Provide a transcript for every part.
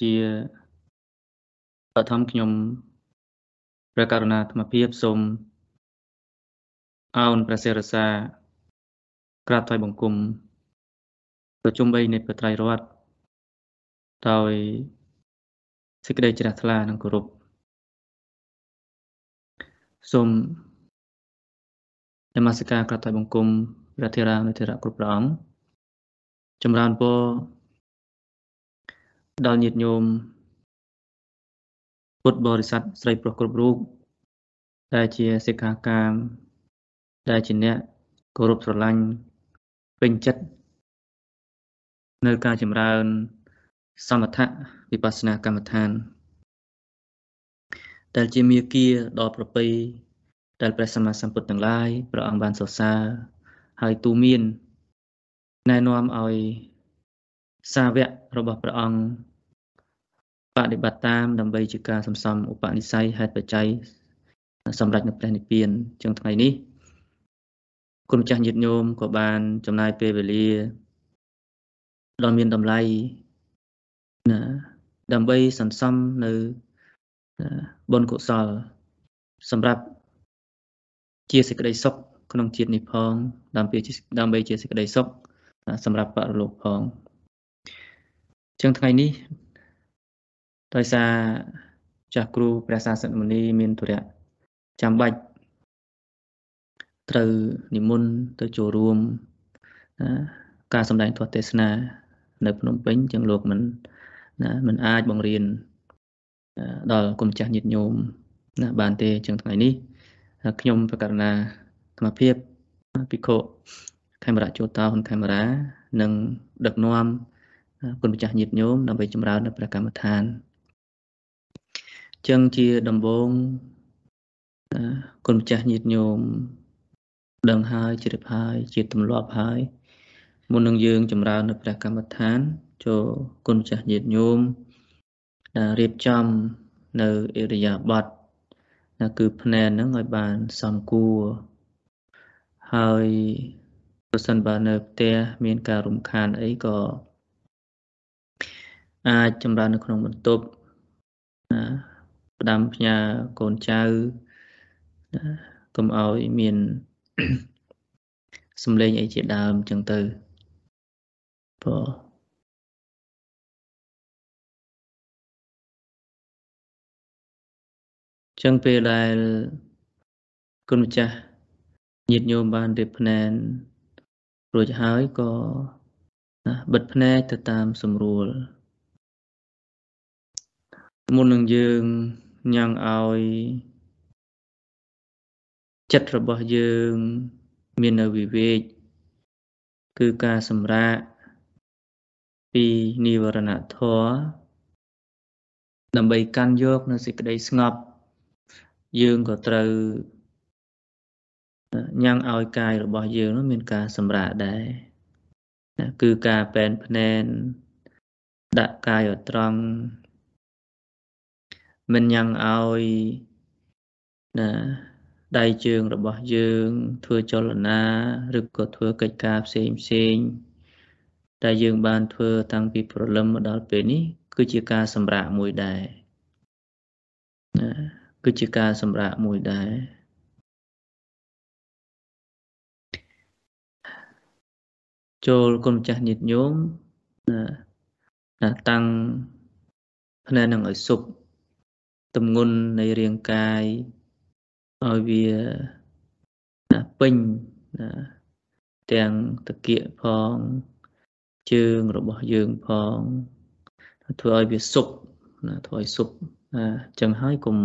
ជាបឋមខ្ញុំព្រះករុណាអាត្មាភាពសូមអោនព្រះសិរសាក្រាបថ្វាយបង្គំប្រជុំ3នៃព្រះត្រៃរតន៍ដោយសេចក្តីជ្រះថ្លានិងគោរពសូមនមស្ការក្រាបថ្វាយបង្គំព្រះធេរានុធេរៈគ្រប់ព្រះអង្គចម្រើនពរ ដល់ញាតិញោមពុទ្ធបរិស័ទស្រីប្រុសគ្រប់រូបដែលជាសិក្ខាកាមដែលជាអ្នកគោរពស្រឡាញ់ពេញចិត្តនៅការចម្រើន សមថៈវិបស្សនាកម្មដ្ឋាន ដែលជាមាគាដ៏ប្រពៃដែលព្រះសម្មាសម្ពុទ្ធទាំងឡាយព្រះអង្គបានសរសើរហើយទូមានណែនាំឲ្យ សាវករបស់ព្រះអង្គបដិបត្តិតាមដើម្បីជាការសន្សំឧបនិស្ស័យហេតុបច្ច័យសម្រាប់នៅព្រះនិព្វានចឹងថ្ងៃនេះគុណម្ចាស់ញាតិញោមក៏បាន ចំណាយពេលវេលាដ៏មានតម្លៃណាដើម្បីសន្សំនៅបុណ្យកុសល សម្រាប់ជាសេចក្តីសុខក្នុងជាតិនេះផង ដើម្បីដើម្បីជាសេចក្តីសុខសម្រាប់បរលោកផង ចឹងថ្ងៃនេះដោយសារចាស់គ្រូព្រះសាសនមុនីមានទុរៈចាំបាច់ត្រូវនិមន្តទៅចូលរួមការសម្ដែងធម៌ទេសនា នៅភ្នំពេញចឹងលោកមិនណាមិនអាចបង្រៀនដល់គុំចាស់ញាតិញោមណាបានទេចឹងថ្ងៃនេះខ្ញុំប្រកាសណាធម្មភាពភិក្ខុខេមរៈជោតោហ៊ុនខេមរានិងដឹកនាំ គុណម្ចាស់ញាតិញោមដើម្បីចម្រើននៅព្រះកម្មដ្ឋានចឹងជាដំបូងគុណម្ចាស់ញាតិញោមដឹងហើយជ្រាបហើយជាទម្លាប់ហើយមុននឹងយើងចម្រើននៅព្រះកម្មដ្ឋានចូលគុណម្ចាស់ញាតិញោមរៀបចំនៅអេរិយាបថគឺភ្នែនហ្នឹងឲ្យបានសមគួរហើយប្រសិនបើនៅផ្ទះមានការរំខានអីក៏ អាចចម្រើននៅក្នុងបន្ទប់ណាផ្ដាំផ្ញើកូនចៅណាកុំឲ្យមានសំឡេងអីជាដើមចឹងទៅព្រោះចឹងពេលដែលគុណម្ចាស់ញាតិញោមបានរៀបភ្នែនរួចហើយក៏ណាបិទភ្នែកទៅតាមស្រួល មុននឹងយើងញ៉ាំងឲ្យចិត្តរបស់យើងមាននៅវិវេកគឺការសម្រាកពីនិវរណធម៌ដើម្បីកាន់យកនៅសេចក្តីស្ងប់ យើងក៏ត្រូវញ៉ាំងឲ្យកាយរបស់យើងនោះមានការសម្រាកដែរគឺការប៉ែនភ្នែនដាក់កាយឲ្យត្រង់ មិនញ៉ាំងឲ្យណាដៃជើងរបស់យើង ធ្វើចលនាឬក៏ធ្វើកិច្ចការផ្សេងផ្សេងដែលយើងបានធ្វើតាំងពីព្រលឹមមកដល់ពេលនេះ គឺជាការសម្រាកមួយដែរណាគឺជាការសម្រាកមួយដែរចូលគុណម្ចាស់ញាតិញោមណាណាតាំងភ្នែកនឹងឲ្យសុប ទំងន់នៃរាងកាយឲ្យវាណាពេញណាទាំងតកៀកផងជើងរបស់យើងផងធ្វើឲ្យវាសុបណាធ្វើឲ្យសុបណាអញ្ចឹងហើយកុំ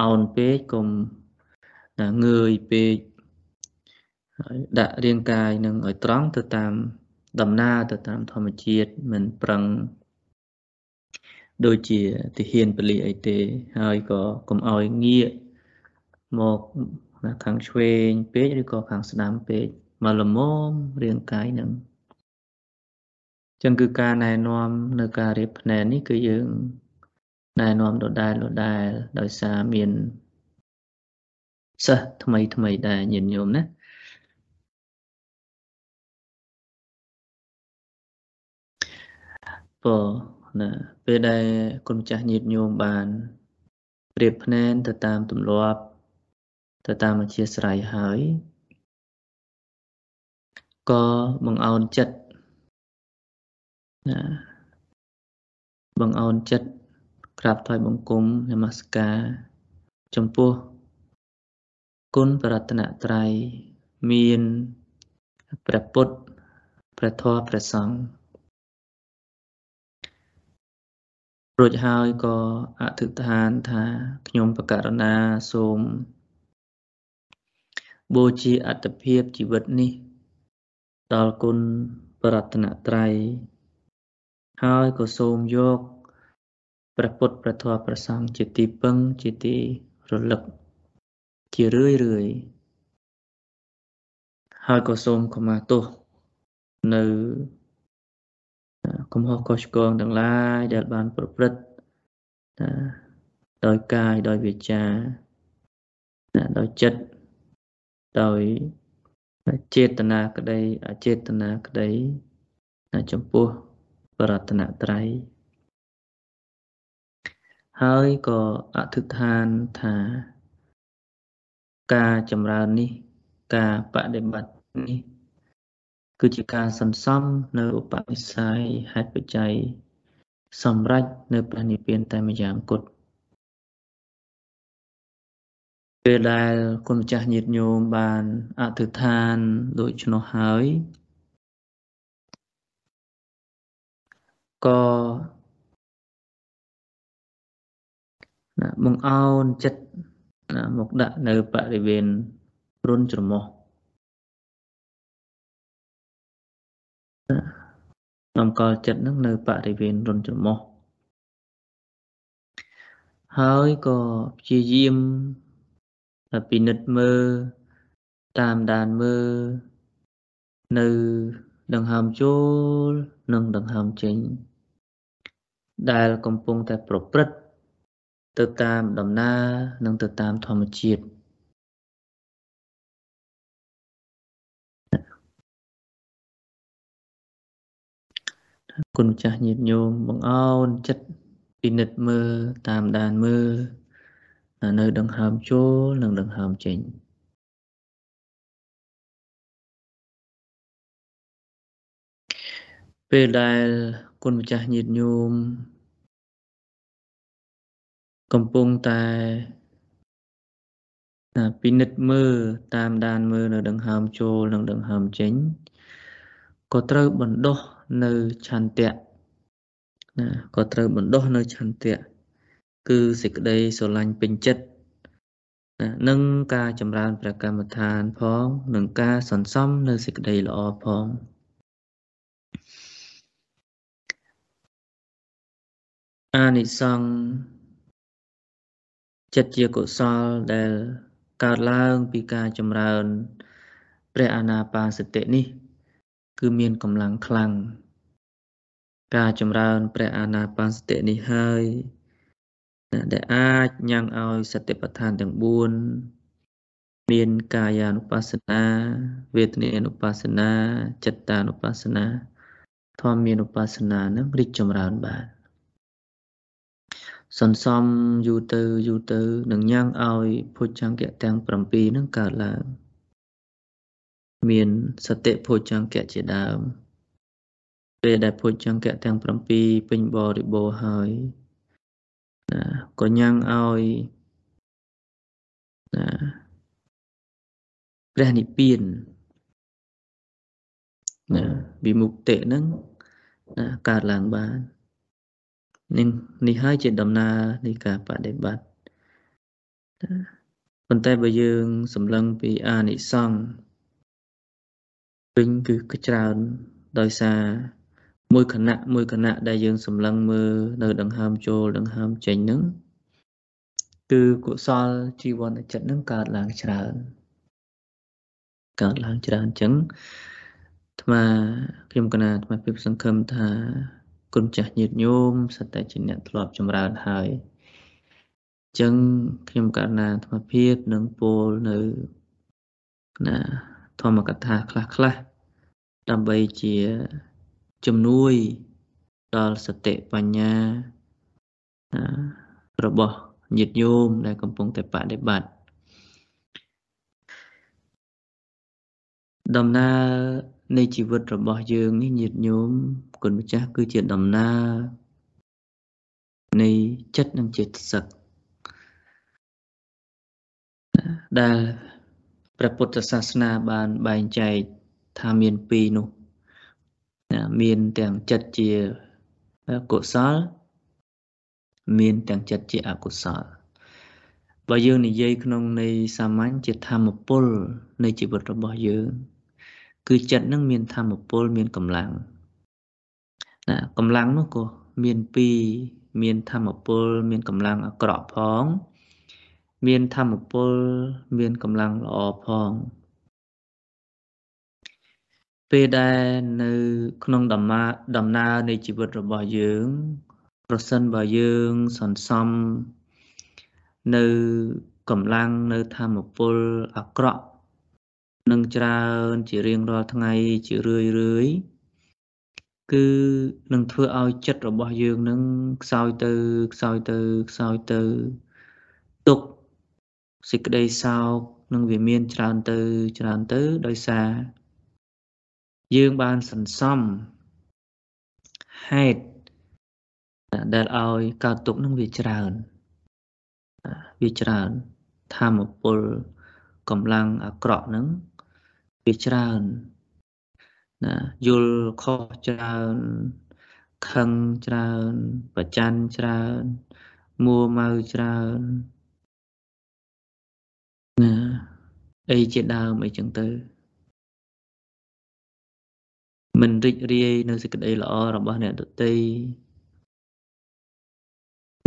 អោនពេកកុំងើយពេកហើយដាក់រាងកាយនឹងឲ្យត្រង់ទៅតាម ដំណើរទៅតាមធម្មជាតិមិនប្រឹង ដូចជាទាហានពលីអីទេ ហើយក៏កុំឲ្យងាកមកខាងឆ្វេងពេកឬក៏ខាងស្ដាំពេកមកល្មមរាងកាយនឹងចឹងគឺការណែនាំនៅការរៀបភ្នែននេះគឺយើងណែនាំដដែលដដែលដោយសារមានសិស្សថ្មីថ្មីដែរញាតិញោមណាព្រោះ ណាពេលដែលគុណម្ចាស់ញាតិញោមបានប្រៀបភ្នែនទៅតាមទម្លាប់ ទៅតាមអធិស្រ័យហើយក៏បង្អោនចិត្តណាបង្អោនចិត្តក្រាបថ្វាយបង្គំនមស្ការ ចំពោះគុណប្រតនត្រ័យមានព្រះពុទ្ធព្រះធម៌ព្រះសង្ឃ រួចហើយក៏អធិដ្ឋានថាខ្ញុំបកករណាសូមបូជាអត្តភាពជីវិតនេះ ដល់គុណប្រតនត្រ័យហើយក៏សូមយកព្រះពុទ្ធព្រះធម៌ព្រះសង្ឃជាទីពឹងជាទីរលឹកជារឿយរឿយហើយក៏សូមខមាទោសនៅ កំហុសកុសឆ្គងទាំងឡាយដែលបានប្រព្រឹត្តដោយកាយដោយវាចាដោយចិត្តដោយចេតនាក្តីអចេតនាក្តីចំពោះបរតនត្រ័យហើយក៏អធិដ្ឋានថា ការចម្រើននេះ ការបដិបត្តិនេះ គឺជាការសន្សំនៅឧបនិស្ស័យហេតុបច្ច័យសម្រេចនៅព្រះនិព្វានតែម្យ៉ាងគត់ពេលដែលគុណម្ចាស់ញាតិញោមបានអធិដ្ឋានដូច្នោះហើយក៏ណាបង្អោនចិត្តណាមកដាក់នៅបរិវេណរុនច្រមុះ នាំកលចិត្តនឹងនៅបរិវេណរុនច្រមុះហើយក៏ព្យាយាមពិនិត្យមើលតាមដានមើលនៅដង្ហើមចូលនិងដង្ហើមចេញ ដែលកំពុងតែប្រព្រឹត្តទៅតាមដំណើរនិងទៅតាមធម្មជាតិ គុណចាស់ញាតិញោមបងអោនចិត្តពិនិត្យមើលតាមដានមើលនៅដង្ហើមចូលនិងដង្ហើមចេញពេលដែលគុណម្ចាស់ញាតិញោមកំពុងតែពិនិត្យមើលតាមដានមើលនៅដង្ហើមចូលនិងដង្ហើមចេញក៏ត្រូវបណ្ដោះ នៅឆន្ទៈណាក៏ត្រូវបណ្ដោះនៅឆន្ទៈគឺសេចក្តីស្រឡាញ់ពេញចិត្តណានិងការចម្រើនព្រះកម្មដ្ឋានផងនិងការសន្សំនៅសេចក្តីល្អផងអានិសង្ឃចិត្តជាកុសលដែលកើតឡើងពីការចម្រើន ព្រះអានាបានសតិនេះ គឺមានកម្លាំងខ្លាំងការចម្រើនព្រះអានាបានសតិនេះហើយដែលអាចញ៉ាំងឲ្យសតិប្បដ្ឋានទាំង4មានកាយានុបស្សនាវេទនានុបស្សនាចិត្តតានុបស្សនាធម្មានុបស្សនានឹងរីកចម្រើនបានសន្សំយូរទៅយូរទៅនឹងញ៉ាំងឲ្យភោចង្កៈទាំង7នឹងកើតឡើង មានសតិភោចង្កៈជាដើមពេលដែលភោចង្កៈទាំង7ពេញបរិបូរហើយណាក៏ញ៉ាំងឲ្យណាព្រះនិព្វានណាវិមុគ្តិនឹងណាកើតឡើងបាននឹងនេះហើយជាដំណើរនៃការបដិបត្តិប៉ុន្តែបើយើង សម្លឹងពីអានិសង្ឃ វិញគឺច្រើនដោយសារមួយគណៈមួយគណៈដែលយើងសម្លឹងមើលនៅដង្ហើមចូលដង្ហើមចេញហ្នឹងគឺកុសលជីវនចិត្តហ្នឹងកើតឡើងច្រើនកើតឡើងច្រើនអញ្ចឹងអាត្មាខ្ញុំកណាអាត្មាភាពសង្ឃឹមថាគុណចាស់ញាតិញោមសតតែជាអ្នកធ្លាប់ចម្រើនហើយអញ្ចឹងខ្ញុំករណាអាត្មាភាពនឹងពោលនៅណាធម្មកថាខ្លះខ្លះ ដើម្បីជាជំនួយដល់សតិបញ្ញារបស់ញាតិញោមដែលកំពុងតែបដិបត្តិដំណើរនៃជីវិតរបស់យើងនេះញាតិញោមគុណម្ចាស់គឺជាដំណើរនៃចិត្តនិងចិត្តសឹកដែលព្រះពុទ្ធសាសនាបានបែងចែក ថាមានពីរនោះមានទាំងចិត្តជាកុសល មានទាំងចិត្តជាអកុសលបើយើងនិយាយក្នុងន័យសាមញ្ញជាធម្មពល នៃជីវិតរបស់យើង គឺចិត្តនឹងមានធម្មពលមានកម្លាំងណាកម្លាំងនោះក៏មានពីរមានធម្មពល មានកម្លាំងអាក្រក់ផង មានធម្មពល មានកម្លាំងល្អផង ពេលដែលនៅក្នុងដំណើរដំណើរនៃជីវិតរបស់យើង ប្រសិនបើយើងសន្សំនៅកម្លាំងនៅធម្មពលអាក្រក់នឹងច្រើនជារៀងរាល់ថ្ងៃជារឿយរឿយគឺនឹងធ្វើឲ្យចិត្តរបស់យើងនឹងខ្សោយទៅខ្សោយទៅខ្សោយទៅទុកសេចក្តីសោកនឹងវាមានច្រើនទៅច្រើនទៅដោយសារ យើងបានសន្សំហេតុដែលឲ្យកើតទុកនឹងវាច្រើនវាច្រើនធម្មពលកម្លាំងអាក្រក់នឹងវាច្រើនណាយល់ខុសច្រើនខឹងច្រើនប្រច័នច្រើនមួម៉ៅច្រើនណាអីជាដើមអីចឹងទៅ មិនរីករាយនៅសេចក្តីល្អរបស់អ្នកដទៃ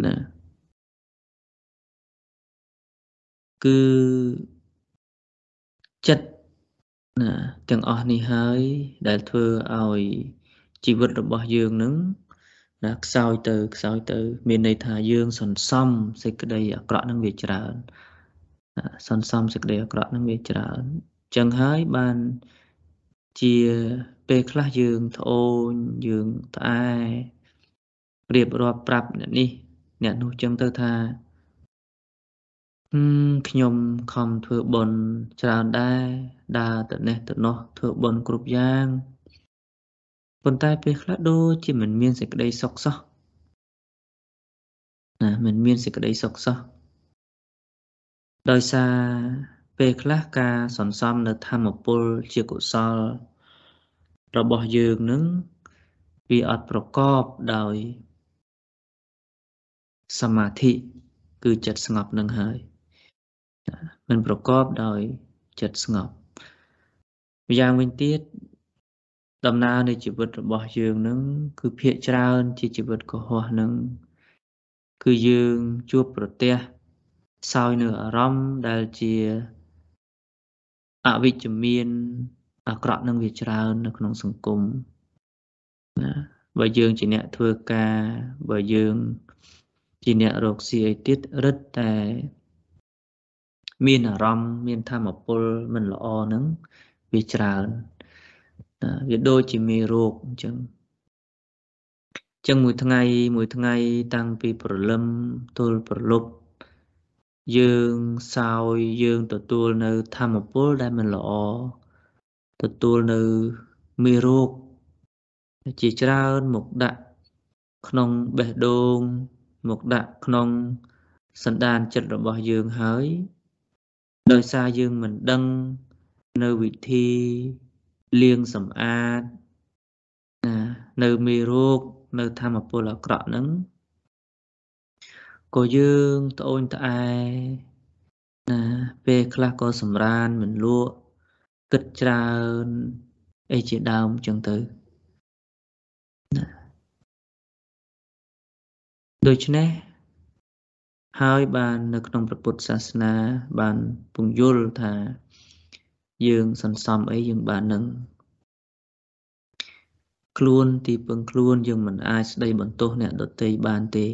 ណាគឺចិត្តណាទាំងអស់នេះហើយដែលធ្វើឲ្យជីវិតរបស់យើងនឹងណាខ្សោយទៅខ្សោយទៅ មានន័យថាយើង សន្សំសេចក្តីអាក្រក់នឹងវាច្រើនសន្សំសេចក្តីអាក្រក់នឹងវាច្រើនចឹងហើយបាន ជាពេលខ្លះយើងត្អូញយើងត្អែរៀបរាប់ប្រាប់អ្នកនេះ អ្នកនោះចឹងទៅថាខ្ញុំខំធ្វើបុណ្យច្រើនដែរដើរទៅនេះទៅនោះធ្វើបុណ្យគ្រប់យ៉ាងប៉ុន្តែពេលខ្លះដូចជាមិនមានសេចក្តីសុខសោះណាមិនមានសេចក្តីសុខសោះដោយសារ ពេលខ្លះការសន្សំនៅធម្មពលជាកុសល របស់យើងនឹងវាអត់ប្រកបដោយ សមាធិគឺចិត្តស្ងប់នឹងហើយមិនប្រកបដោយចិត្តស្ងប់ម្យ៉ាងវិញទៀតដំណើរនៃជីវិតរបស់យើងនឹងគឺភាកច្រើនជាជីវិតកុហកនឹងគឺយើងជួបប្រទះសោយនៅអារម្មណ៍ដែលជា អវិជ្ជមានអាក្រក់នឹងវាច្រើន នៅក្នុងសង្គមណាបើយើងជាអ្នកធ្វើការបើយើងជាអ្នករកស៊ីអីទៀតរឹតតែមានអារម្មណ៍មានធម៌ពលមិនល្អហ្នឹងវាច្រើនណាវាដូចជាមេរោគអញ្ចឹងអញ្ចឹងមួយថ្ងៃមួយថ្ងៃ តាំងពីព្រលឹមទល់ប្រលប់ យើងសោយយើងទទួលនៅធម៌ពលដែលមិនល្អទទួលនៅមេរោគជាច្រើនមកដាក់ក្នុងបេះដូង មកដាក់ក្នុងសន្តានចិត្តរបស់យើងហើយ ដោយសារយើងមិនដឹងនៅវិធីលាងសម្អាតណានៅមេរោគនៅធម្មពលអាក្រក់ហ្នឹង ក៏យើងត្អូញត្អែណាពេលខ្លះក៏សម្រានមិនលក់គិតច្រើនអីជាដើមចឹងទៅណាដូច្នេះហើយបាននៅក្នុងព្រះពុទ្ធសាសនាបានពង្យល់ថាយើងសន្សំអីយើងបាននឹងខ្លួនទីពឹងខ្លួនយើងមិនអាចស្ដីបន្ទោសអ្នកដទៃបានទេ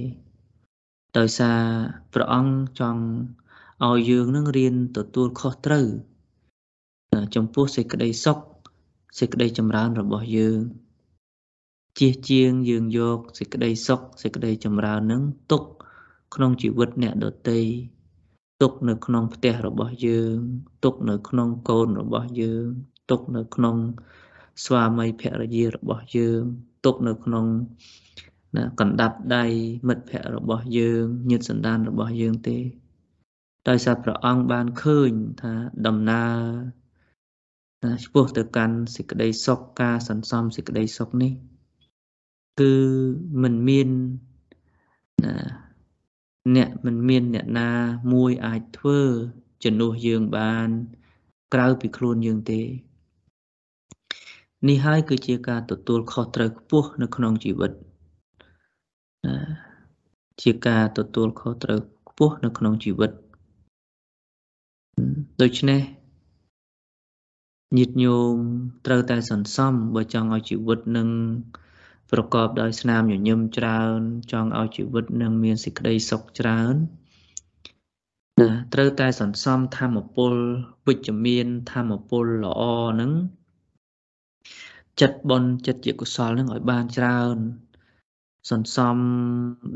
ដោយសារព្រះអង្គចង់ឲ្យយើងនឹងរៀនទទួលខុសត្រូវចំពោះសេចក្តីសុខសេចក្តីចម្រើនរបស់យើងជៀសជាងយើងយកសេចក្តីសុខសេចក្តីចម្រើននឹងទុកក្នុងជីវិតអ្នកដទៃទុកនៅក្នុងផ្ទះរបស់យើង ទុកនៅក្នុងកូនរបស់យើង ទុកនៅក្នុងស្វាមីភរិយារបស់យើង ទុកនៅក្នុង ណាកណ្ដាប់ដៃមិត្តភ័ក្តិរបស់យើងញាតិសន្តានរបស់យើងទេដោយសារព្រះអង្គបានឃើញថាដំណើរណាឆ្ពោះទៅកាន់សេចក្តីសុខការសន្សំសេចក្តីសុខនេះ គឺមិនមានណាអ្នកមិនមានអ្នកណាមួយអាចធ្វើជំនួសយើងបាន ក្រៅពីខ្លួនយើងទេនេះហើយគឺជាការទទួលខុសត្រូវខ្ពស់នៅក្នុងជីវិត ជាការទទួលខុសត្រូវខ្ពស់នៅក្នុងជីវិតដូច្នេះញាតិញោមត្រូវតែសន្សំបើចង់ឲ្យជីវិតនឹងប្រកបដោយស្នាមញញឹមច្រើន ចង់ឲ្យជីវិតនឹងមានសេចក្តីសុខច្រើនណាត្រូវតែសន្សំធម្មពលវិជ្ជមានធម្មពលល្អនឹងចិត្តបុណ្យចិត្តជាកុសលនឹងឲ្យបានច្រើន សន្សំ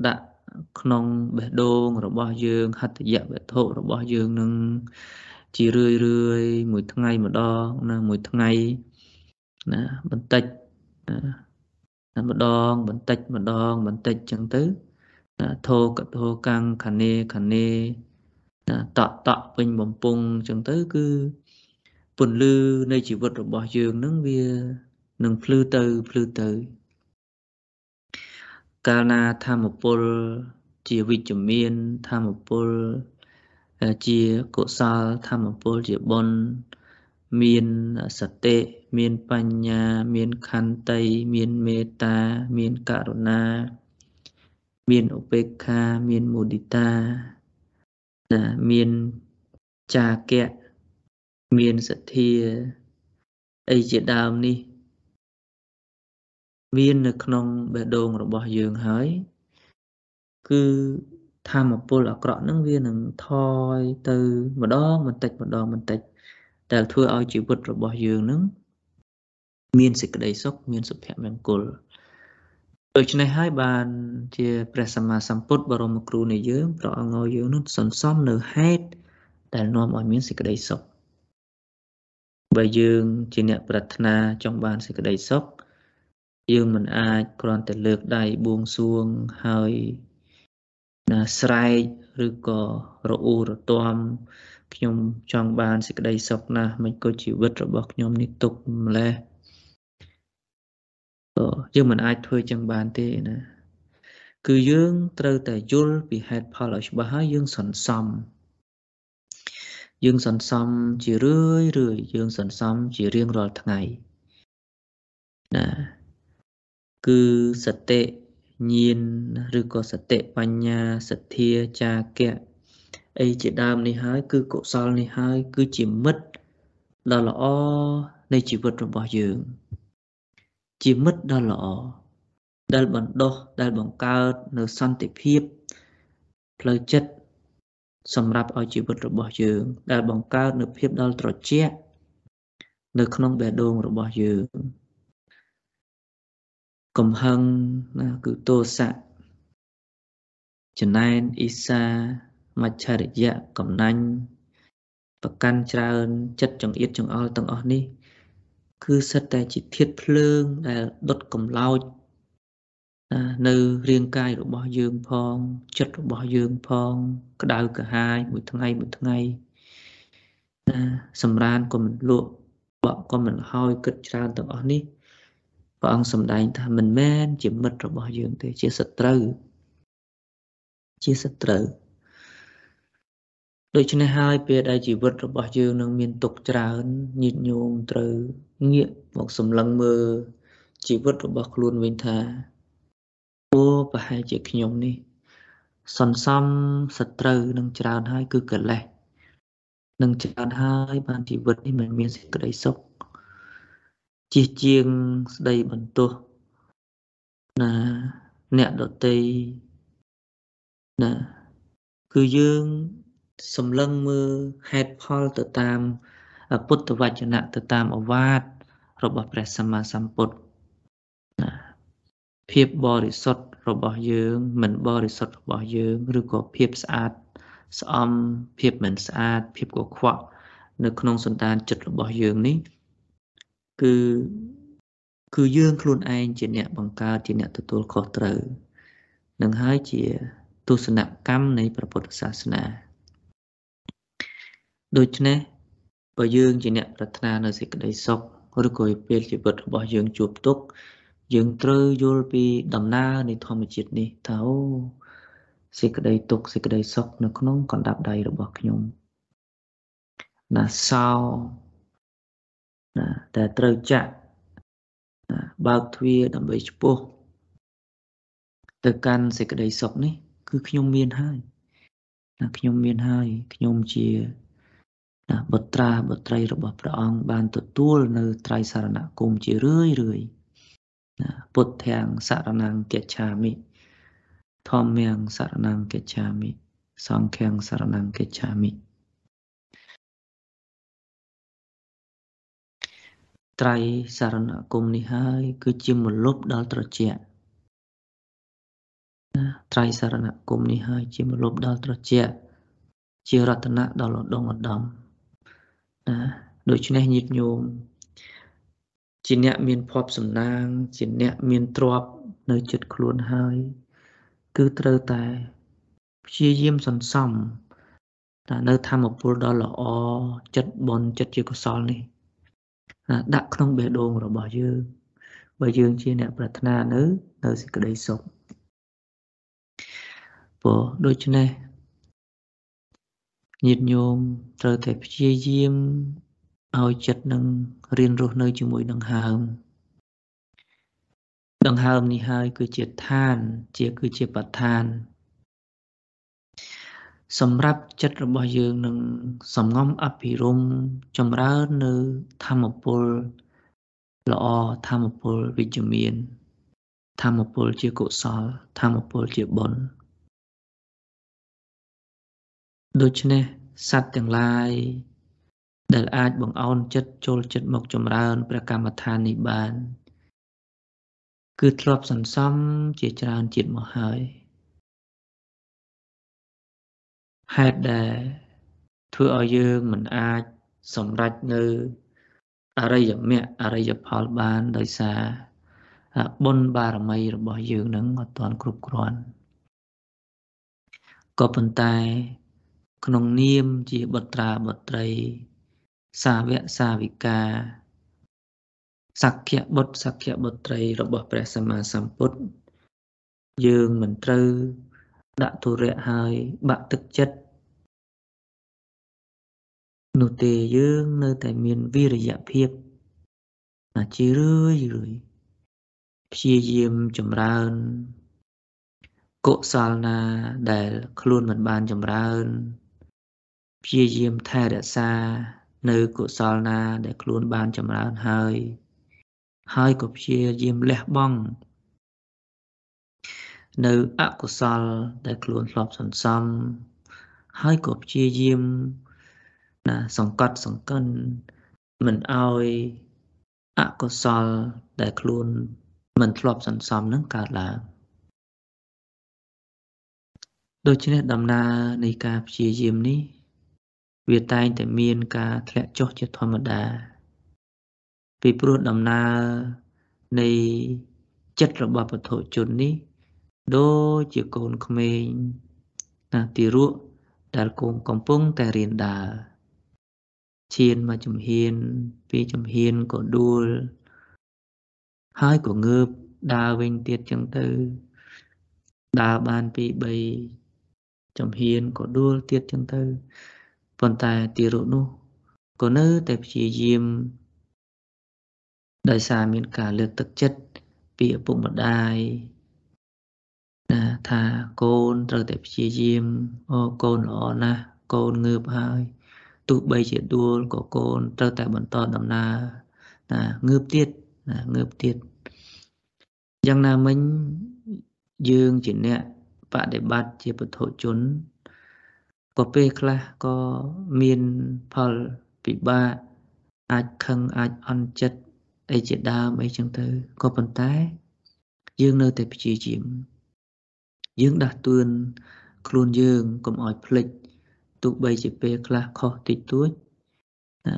ដាក់ក្នុងបេះដូងរបស់យើងហត្ថយវត្ថុរបស់យើងនឹងជារឿយរឿយមួយថ្ងៃម្ដងណាមួយថ្ងៃណាបន្តិចណាម្ដង បន្តិចម្ដង បន្តិចចឹងទៅណាធោកធោកាំងខានេខានេណាតក់តក់ពេញបំពង់ចឹងទៅ គឺពន្លឺនៃជីវិតរបស់យើងនឹងវានឹងភ្លឺទៅភ្លឺទៅ កាលណាធម្មពលជាវិជ្ជមានធម្មពលជាកុសលធម្មពលជាបុណ្យមានសតិមានបញ្ញា មានខន្តី មានមេត្តា មានករុណា មានឧបេក្ខា មានមុទិតាណាមានចាគៈមានសទ្ធាអីជាដើមនេះ មាននៅក្នុងបេះដូងរបស់យើងហើយគឺធម្មពលអាក្រក់ហ្នឹងវានឹងថយទៅម្ដងបន្តិចម្ដងបន្តិចដែលធ្វើឲ្យជីវិតរបស់យើងហ្នឹងមានសេចក្តីសុខមានសុភមង្គលដូច្នេះហើយបានជាព្រះសម្មាសម្ពុទ្ធបរមគ្រូនៃយើងព្រះអង្គឲ្យយើងនោះសន្សំនៅហេតុដែលនាំឲ្យមានសេចក្តីសុខបើយើងជាអ្នកប្រាថ្នាចង់បានសេចក្តីសុខ យើងមិនអាចគ្រាន់តែលើកដៃបួងសួងហើយណាស្រែកឬក៏រអ៊ូរទាំខ្ញុំចង់បានសេចក្តីសុខណាស់មិនក៏ជីវិតរបស់ខ្ញុំនេះទុកម្លេះក៏យើងមិនអាចធ្វើចឹងបានទេណាគឺយើងត្រូវតែយល់ពីហេតុផលឲ្យច្បាស់ហើយយើងសន្សំយើងសន្សំជារឿយរឿយយើងសន្សំជារៀងរាល់ថ្ងៃណា គឺសតិញាណឬក៏សតិបញ្ញាសទ្ធាចាគៈអីជាដើមនេះហើយ គឺកុសលនេះហើយ គឺជាមិត្តដ៏ល្អនៃជីវិតរបស់យើង ជាមិត្តដ៏ល្អដែលបណ្ដុះដែលបង្កើតនៅសន្តិភាពផ្លូវចិត្តសម្រាប់ឲ្យជីវិតរបស់យើង ដែលបង្កើតនៅភាពដល់ត្រជាក់នៅក្នុងបេះដូងរបស់យើង កំហឹងណាគឺទោសៈចំណែនអ៊ីសាមច្ឆរិយៈកំណាញ់ប្រកាន់ច្រើនចិត្តចង្អៀតចង្អល់ទាំងអស់នេះ គឺសិតតែជាធាតុភ្លើងដែលដុតកំឡោចនៅរាងកាយរបស់យើងផង ចិត្តរបស់យើងផង ក្តៅក្រហាយមួយថ្ងៃមួយថ្ងៃណាសម្រានក៏មិនលក់បក់ក៏មិនហើយគិតច្រើនទាំងអស់នេះ ព្រះអង្គសម្ដែងថាមិនមែនជាមិត្តរបស់យើងទេជាសត្រូវជាសត្រូវដូច្នេះហើយពេលដែលជីវិតរបស់យើងនឹងមានទុកច្រើនញាតញោមត្រូវងាកមកសម្លឹងមើលជីវិតរបស់ខ្លួនវិញថាអូប្រហែលជាខ្ញុំនេះ សន្សំសត្រូវនឹងច្រើនហើយគឺកិលេសនឹងច្រើនហើយបានជីវិតនេះមិនមានសេចក្តីសុខ ជិះជាងស្ដីបន្ទោសណាអ្នកដតីណាគឺយើងសម្លឹងមើលហេតុផលទៅតាម ពុទ្ធវចនៈទៅតាមអវាទរបស់ព្រះសម្មាសម្ពុទ្ធណាភាពបរិសុទ្ធរបស់យើង មិនបរិសុទ្ធរបស់យើងឬក៏ភាពស្អាត ស្អំភាពមិនស្អាតភាពកខ្វក់នៅក្នុងសន្តានចិត្តរបស់យើងនេះ គឺគឺយើងខ្លួនឯងជាអ្នកបង្កើតជាអ្នកទទួលខុសត្រូវនឹងហើយជាទស្សនកម្មនៃព្រះពុទ្ធសាសនាដូច្នេះបើយើងជាអ្នកប្រាថ្នានៅសេចក្តីសុខឬក៏ពេលជីវិតរបស់យើងជួបទុក្ខយើងត្រូវយល់ពីដំណើរនៃធម្មជាតិនេះថាអូសេចក្តីទុក្ខសេចក្តីសុខនៅក្នុងកណ្ដាប់ដៃរបស់ខ្ញុំណាសោ ណាតែត្រូវចាក់បើកទ្វារដើម្បីឆ្ពោះទៅកាន់សេចក្តីសុខនេះ គឺខ្ញុំមានហើយណាខ្ញុំមានហើយខ្ញុំជាណាបុត្រាបុត្រីរបស់ព្រះអង្គបានទទួលនៅត្រៃសរណគមជារឿយរឿយណាពុទ្ធាំងសរណង្គកិច្ឆាមិធម្មាំងសរណង្គកិច្ឆាមិសង្ឃាំងសរណង្គកិច្ឆាមិ ត្រៃសរណគមនេះហើយ គឺជាមលុបដល់ត្រជាក់ណាត្រៃសរណគមនេះហើយជាមលុបដល់ត្រជាក់ជារតនៈដល់ឧត្តមឧត្តមណាដូច្នេះញាតិញោមជាអ្នកមានភ័ព្វសំណាង ជាអ្នកមានទ្រព្យនៅចិត្តខ្លួនហើយ គឺត្រូវតែព្យាយាមសន្សំតែនៅធម្មពលដ៏ល្អចិត្តបនចិត្តជាកុសលនេះ ដាក់ក្នុងបេះដូងរបស់យើងបើយើងជាអ្នកប្រាថ្នានៅនៅសេចក្តីសុខព្រោះដូច្នេះញាតិញោមត្រូវតែព្យាយាមឲ្យចិត្តនឹងរៀនរស់នៅជាមួយដង្ហើមដង្ហើមនេះហើយគឺជាឋាន ជាគឺជាបឋាន សម្រាប់ចិត្តរបស់យើងនឹងសំងំអភិរមចម្រើននៅធម្មពលល្អធម្មពលវិជ្ជមានធម្មពលជាកុសលធម្មពលជាបុណ្យដូច្នេះសត្វទាំងឡាយដែលអាចបង្អោនចិត្តចូលចិត្តមកចម្រើនព្រះកម្មដ្ឋាននេះបាន គឺធ្លាប់សន្សំជាច្រើនជាតិមកហើយ ហេតុដែលធ្វើឲ្យយើងមិនអាចសម្រេចនៅអរិយមគ្គអរិយផលបានដោយសារបុណ្យបារមីរបស់យើងនឹងអត់ទាន់គ្រប់គ្រាន់ក៏ប៉ុន្តែក្នុងនាមជាបុត្រាបុត្រី សាវកសាវិកាសក្យបុត្រសក្យបុត្រីរបស់ព្រះសម្មាសម្ពុទ្ធយើងមិនត្រូវ ដាក់ទុរៈហើយបាក់ទឹកចិត្តនោះទេយើងនៅតែមានវិរិយភាពណាជារឿយរឿយព្យាយាមចម្រើនកុសលណាដែលខ្លួនមិនបានចម្រើនព្យាយាមថែរក្សា នៅកុសលណាដែលខ្លួនបានចម្រើនហើយ ហើយក៏ព្យាយាមលះបង់ នៅអកុសលដែលខ្លួនធ្លាប់សន្សំហើយក៏ព្យាយាមណាសង្កត់សង្កិនមិនអោយអកុសលដែលខ្លួនមិនធ្លាប់សន្សំនឹងកើតឡើងដូច្នេះដំណើរនៃការព្យាយាមនេះ វាតែងតែមានការធ្លាក់ចុះជាធម្មតា ពីព្រោះដំណើរនៃចិត្តរបស់ពធជននេះ ដូចជាកូនក្មេងណាទីរក់ដែលគង់កំពុងតែរៀនដើរឈានមកជំហានពីជំហានក៏ដួល ហើយក៏ងើបដើរវិញទៀតចឹងទៅដើរបានពី3ចំហានក៏ដួលទៀតចឹងទៅប៉ុន្តែទីរុនោះក៏នៅតែព្យាយាមដោយសារមានការលើកទឹកចិត្តពីឪពុកម្ដាយ ណាថាកូនត្រូវតែព្យាយាមអូកូនល្អណាស់កូនងើបហើយទោះបីជាដួលក៏កូនត្រូវតែបន្តដំណើរណាងើបទៀតណាងើបទៀតយ៉ាងណាមិញយើងជាអ្នកបដិបត្តិជាពុទ្ធជនក៏ពេលខ្លះក៏មានផលពិបាកអាចខឹងអាចអន់ចិត្តអីជាដើមអីចឹងទៅក៏ប៉ុន្តែ យើងនៅតែព្យាយាម យើងដាស់តឿនខ្លួនយើងកុំឲ្យភ្លេចទោះបីជាពេលខ្លះខុសតិចតួចណា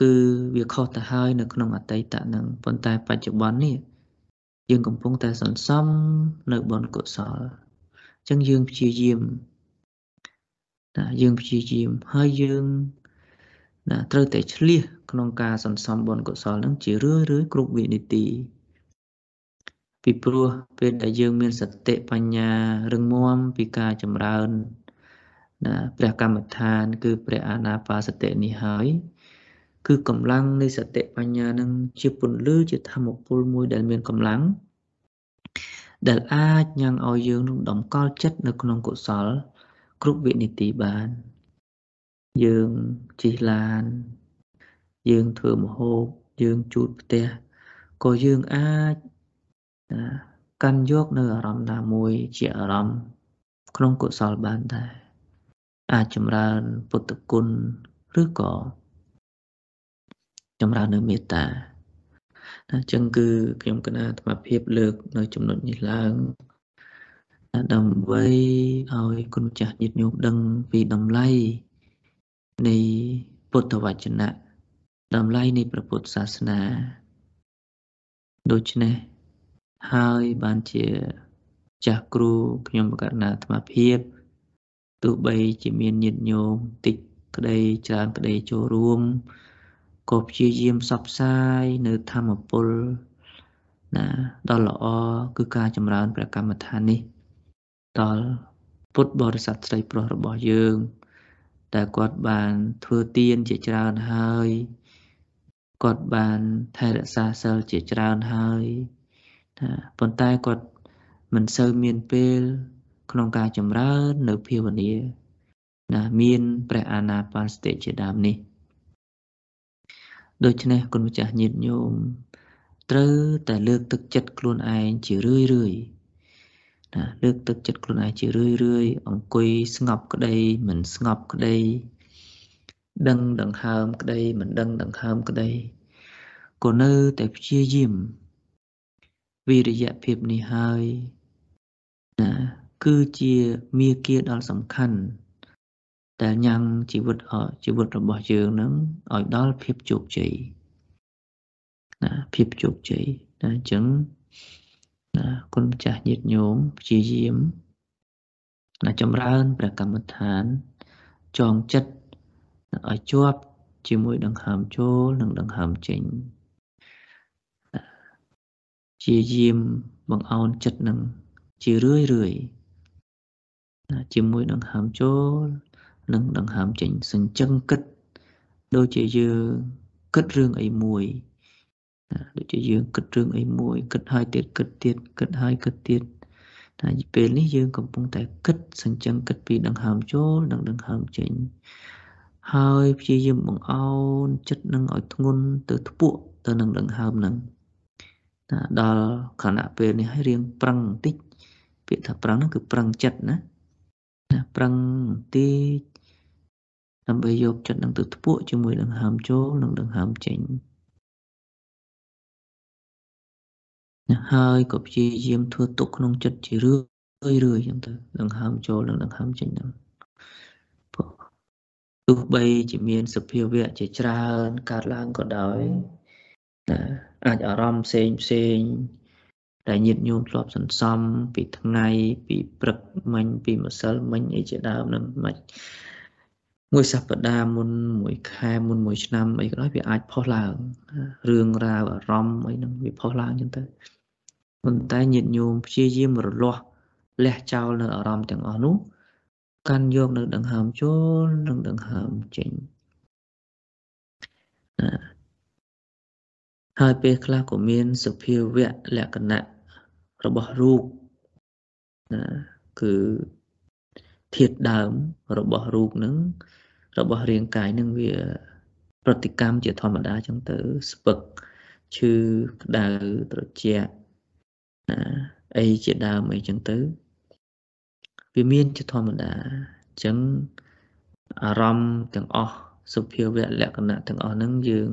គឺវាខុសទៅហើយនៅក្នុងអតីតនឹងប៉ុន្តែបច្ចុប្បន្ននេះយើងកំពុងតែសន្សំនៅបុណ្យកុសលអញ្ចឹងយើងព្យាយាមណាយើងព្យាយាមហើយយើងណាត្រូវតែឆ្លៀសក្នុងការសន្សំបុណ្យកុសលនឹងជារឿយរឿយគ្រប់វិនាទី ពីព្រោះពេលដែលយើងមានសតិបញ្ញារឹងមាំពីការចម្រើនណាព្រះកម្មដ្ឋាន គឺព្រះអាណាបាសតិនេះហើយគឺកម្លាំងនៃសតិបញ្ញានឹងជាពន្លឺជាធម្មពលមួយដែលមានកម្លាំងដែលអាចញ៉ាំងឲ្យយើងនឹងតម្កល់ចិត្តនៅក្នុងកុសល គ្រប់វិនាទីបាន យើងជិះឡាន យើងធ្វើម្ហូបយើងជូតផ្ទះក៏យើងអាច កាន់យកនៅអារម្មណ៍ណាមួយជាអារម្មណ៍ក្នុងកុសលបានដែរអាចចម្រើនពុទ្ធគុណឬក៏ចម្រើននៅមេត្តាអញ្ចឹងគឺខ្ញុំកណាអាត្មាភាពលើកនៅចំណុចនេះឡើងដើម្បីឲ្យគុណចាស់ញាតិញោមដឹងពីតម្លៃនៃពុទ្ធវចនៈតម្លៃនៃព្រះពុទ្ធសាសនាដូច្នេះ ហើយបានជាចាស់គ្រូខ្ញុំបកណ្ណាអាត្មាភាពទោះបីជាមានញាតិញោមតិចក្តីច្រើនក្តីចូលរួមក៏ព្យាយាមសបផ្សាយនៅធម្មពលណាដ៏ល្អគឺការចម្រើនព្រះកម្មដ្ឋាននេះដល់ពុទ្ធបរិស័ទស្រីប្រុសរបស់យើងដែលគាត់បានធ្វើទានជាច្រើនហើយគាត់បានថែរក្សាសិលជាច្រើនហើយណា ប៉ុន្តែគាត់មិនសូវមានពេលក្នុងការចម្រើន នៅភាវនាណាមាន ព្រះអាណាបានសតិជាដើមនេះដូច្នេះគុណម្ចាស់ញាតិញោមត្រូវតែលើកទឹកចិត្តខ្លួនឯងជារឿយរឿយណាលើកទឹកចិត្តខ្លួនឯងជារឿយរឿយអង្គុយស្ងប់ក្តីមិនស្ងប់ក្តីដឹងដង្ហើមក្តីមិនដឹងដង្ហើមក្តីក៏នៅតែព្យាយាម វិរិយភាពនេះហើយណាគឺជាមាគ៌ាដ៏សំខាន់ដែលញ៉ាំងជីវិតជីវិតរបស់យើងនឹងឲ្យដល់ភាពជោគជ័យណាភាពជោគជ័យណាអញ្ចឹងណាគុណម្ចាស់ញាតិញោមព្យាយាមណាចម្រើនព្រះកម្មដ្ឋានចងចិត្តឲ្យជាប់ជាមួយដង្ហើមចូលនិងដង្ហើមចេញ ជាយាមបង្អោនចិត្តនឹងជារឿយរឿយជាមួយដង្ហើមចូលនិងដង្ហើមចេញសញ្ជឹងគិត ដូចជាយើងគិតរឿងអីមួយដូចជាយើងគិតរឿងអីមួយគិតហើយទៀតគិតទៀតគិតហើយគិតទៀតតែពេលនេះយើងកំពុងតែគិតសញ្ជឹងគិតពីដង្ហើមចូលនិងដង្ហើមចេញហើយព្យាយាមបង្អោនចិត្តនឹងឲ្យធ្ងន់ទៅធ្ពក់ទៅនឹងដង្ហើមនឹង ដល់ខណៈពេលនេះឲ្យរៀងប្រឹងបន្តិចពាក្យថាប្រឹងហ្នឹងគឺប្រឹងចិត្តណាណាប្រឹងបន្តិចដើម្បីយកចិត្តនឹងទៅធ្ពក់ជាមួយដង្ហើមចូលនិងដង្ហើមចេញហើយក៏ព្យាយាមធ្វើទុកក្នុងចិត្តជារឿយរឿយចឹងទៅដង្ហើមចូលនិងដង្ហើមចេញហ្នឹងទោះបីជាមានសភាវៈជាច្រើនកើតឡើងក៏ដោយ អាចអារម្មណ៍ផ្សេងផ្សេងដែលញាតញោមធ្លាប់សន្សំពីថ្ងៃពីព្រឹកមិញពីម្សិលមិញអីជាដើមនឹងមិនមួយសប្តាហ៍មុនមួយខែមុនមួយឆ្នាំអីក៏ដោយវាអាចផុសឡើងរឿងរ៉ាវអារម្មណ៍អីហ្នឹងវាផុសឡើងចឹងទៅប៉ុន្តែញាតិញោមព្យាយាមរលាស់លះចោលនៅអារម្មណ៍ទាំងអស់នោះកាន់យកនៅដង្ហើមចូលនិងដង្ហើមចេញ ហើយពេលខ្លះក៏មានសភាវៈលក្ខណៈរបស់រូបណាគឺធាតុដើមរបស់រូបនឹងរបស់រាងកាយនឹងវា ប្រតិកម្មជាធម្មតាចឹងទៅ ស្ពឹកឈឺក្តៅត្រជាក់ណាអីជាដើមអីចឹងទៅវាមានជាធម្មតាអញ្ចឹងអារម្មណ៍ទាំងអស់សុភាវៈលក្ខណៈទាំងអស់ហ្នឹងយើង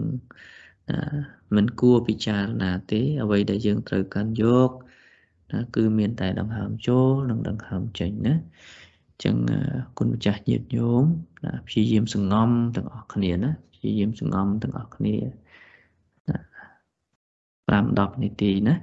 មិនគួរពិចារណាទេ អ្វីដែលយើងត្រូវកាន់យកណាគឺមានតែដង្ហើមចូលនិងដង្ហើមចេញណាអញ្ចឹងគុណម្ចាស់ញាតិញោមណាព្យាយាមសង្ងំទាំងអស់គ្នាណាព្យាយាមសង្ងំទាំងអស់គ្នា5 10នាទីណា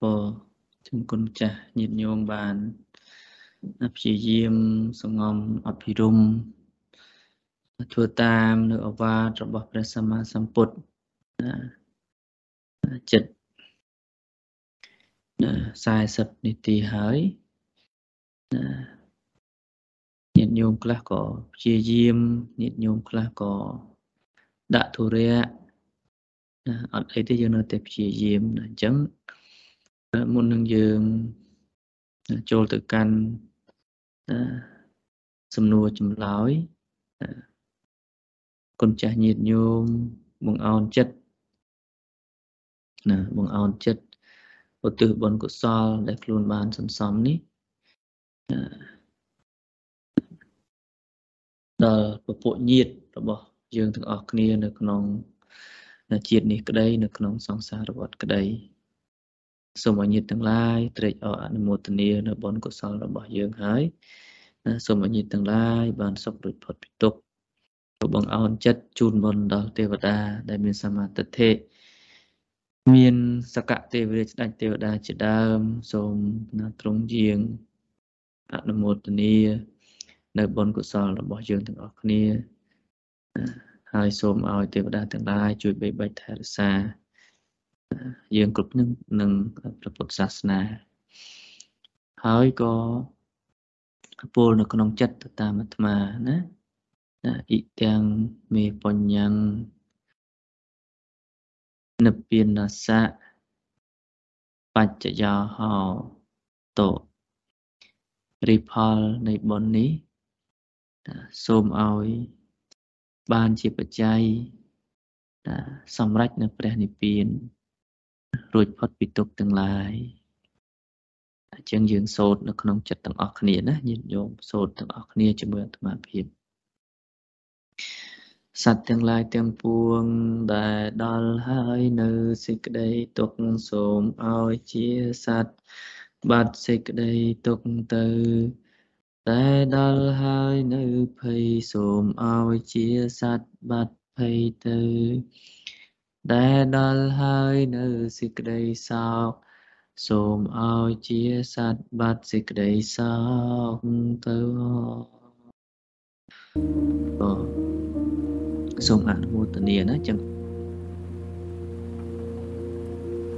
ពរចឹងគុណចាស់ញាតិញោមបានព្យាយាមសងំអភិរមធ្វើតាមនៅអវាទរបស់ព្រះសម្មាសម្ពុទ្ធចិត្ត40នាទីហើយញាតិញោមខ្លះក៏ព្យាយាមញាតិញោមខ្លះក៏ដាក់ធុរៈអត់អីទេយើងនៅតែព្យាយាមអញ្ចឹង មុននឹងយើងចូលទៅកាន់សំណួរចម្លើយគុណចាស់ញាតិញោមបងអោនចិត្តណាបងអោនចិត្តឧទ្ទិសបុណ្យកុសល ដែលខ្លួនបានសន្សំនេះដល់ពពួកញាតិរបស់យើងទាំងអស់គ្នានៅក្នុងជាតិនេះក្តី នៅក្នុងសង្សារវដ្តក្តី សូមឲ្យញាតិទាំងឡាយត្រេកអរអនុមោទនានៅបុណ្យកុសលរបស់យើងហើយសូមឲ្យញាតិទាំងឡាយបានសុខរួចផុតពីទុក្ខបងអោនចិត្តជូនបុណ្យដល់ទេវតា ដែលមានសមាទិដ្ឋិមានសកទេវរាជស្ដេចទេវតាជាដើម សូមណាត្រង់ជាងអនុមោទនា នៅបុណ្យកុសលរបស់យើងទាំងអស់គ្នា ហើយសូមឲ្យទេវតាទាំងឡាយជួយបីបាច់ថែរក្សា យើងគ្រប់នឹងនឹងព្រះពុទ្ធសាសនា ហើយក៏ពោលនៅក្នុងចិត្តទៅតាមអាត្មាណាអ៊ិទាំងមេបញ្ញੰនិព្វានសៈបច្ចយោហោតរិផលនៃបុណ្យនេះសូមឲ្យបានជាបច្ច័យសម្រេចនៅព្រះនិព្វាន រួចផុតពីទុក្ខទាំងឡាយអញ្ចឹងយើងសូត្រនៅក្នុងចិត្តទាំងអស់គ្នាណាញាតិញោមសូត្រទាំងអស់គ្នាជាមួយអាត្មាភាពសត្វទាំងឡាយទាំងពួងដែលដល់ហើយនៅសេចក្តីទុក្ខសូមឲ្យជាសត្វបាត់សេចក្តីទុក្ខទៅតែដល់ហើយនៅភ័យសូមឲ្យជាសត្វបាត់ភ័យទៅ ដែលដល់ហើយនៅសេចក្តីសោកសូមឲ្យជាសត្វបាត់សេចក្តីសោកទៅបាទសូមអនុមោទនាណាចឹង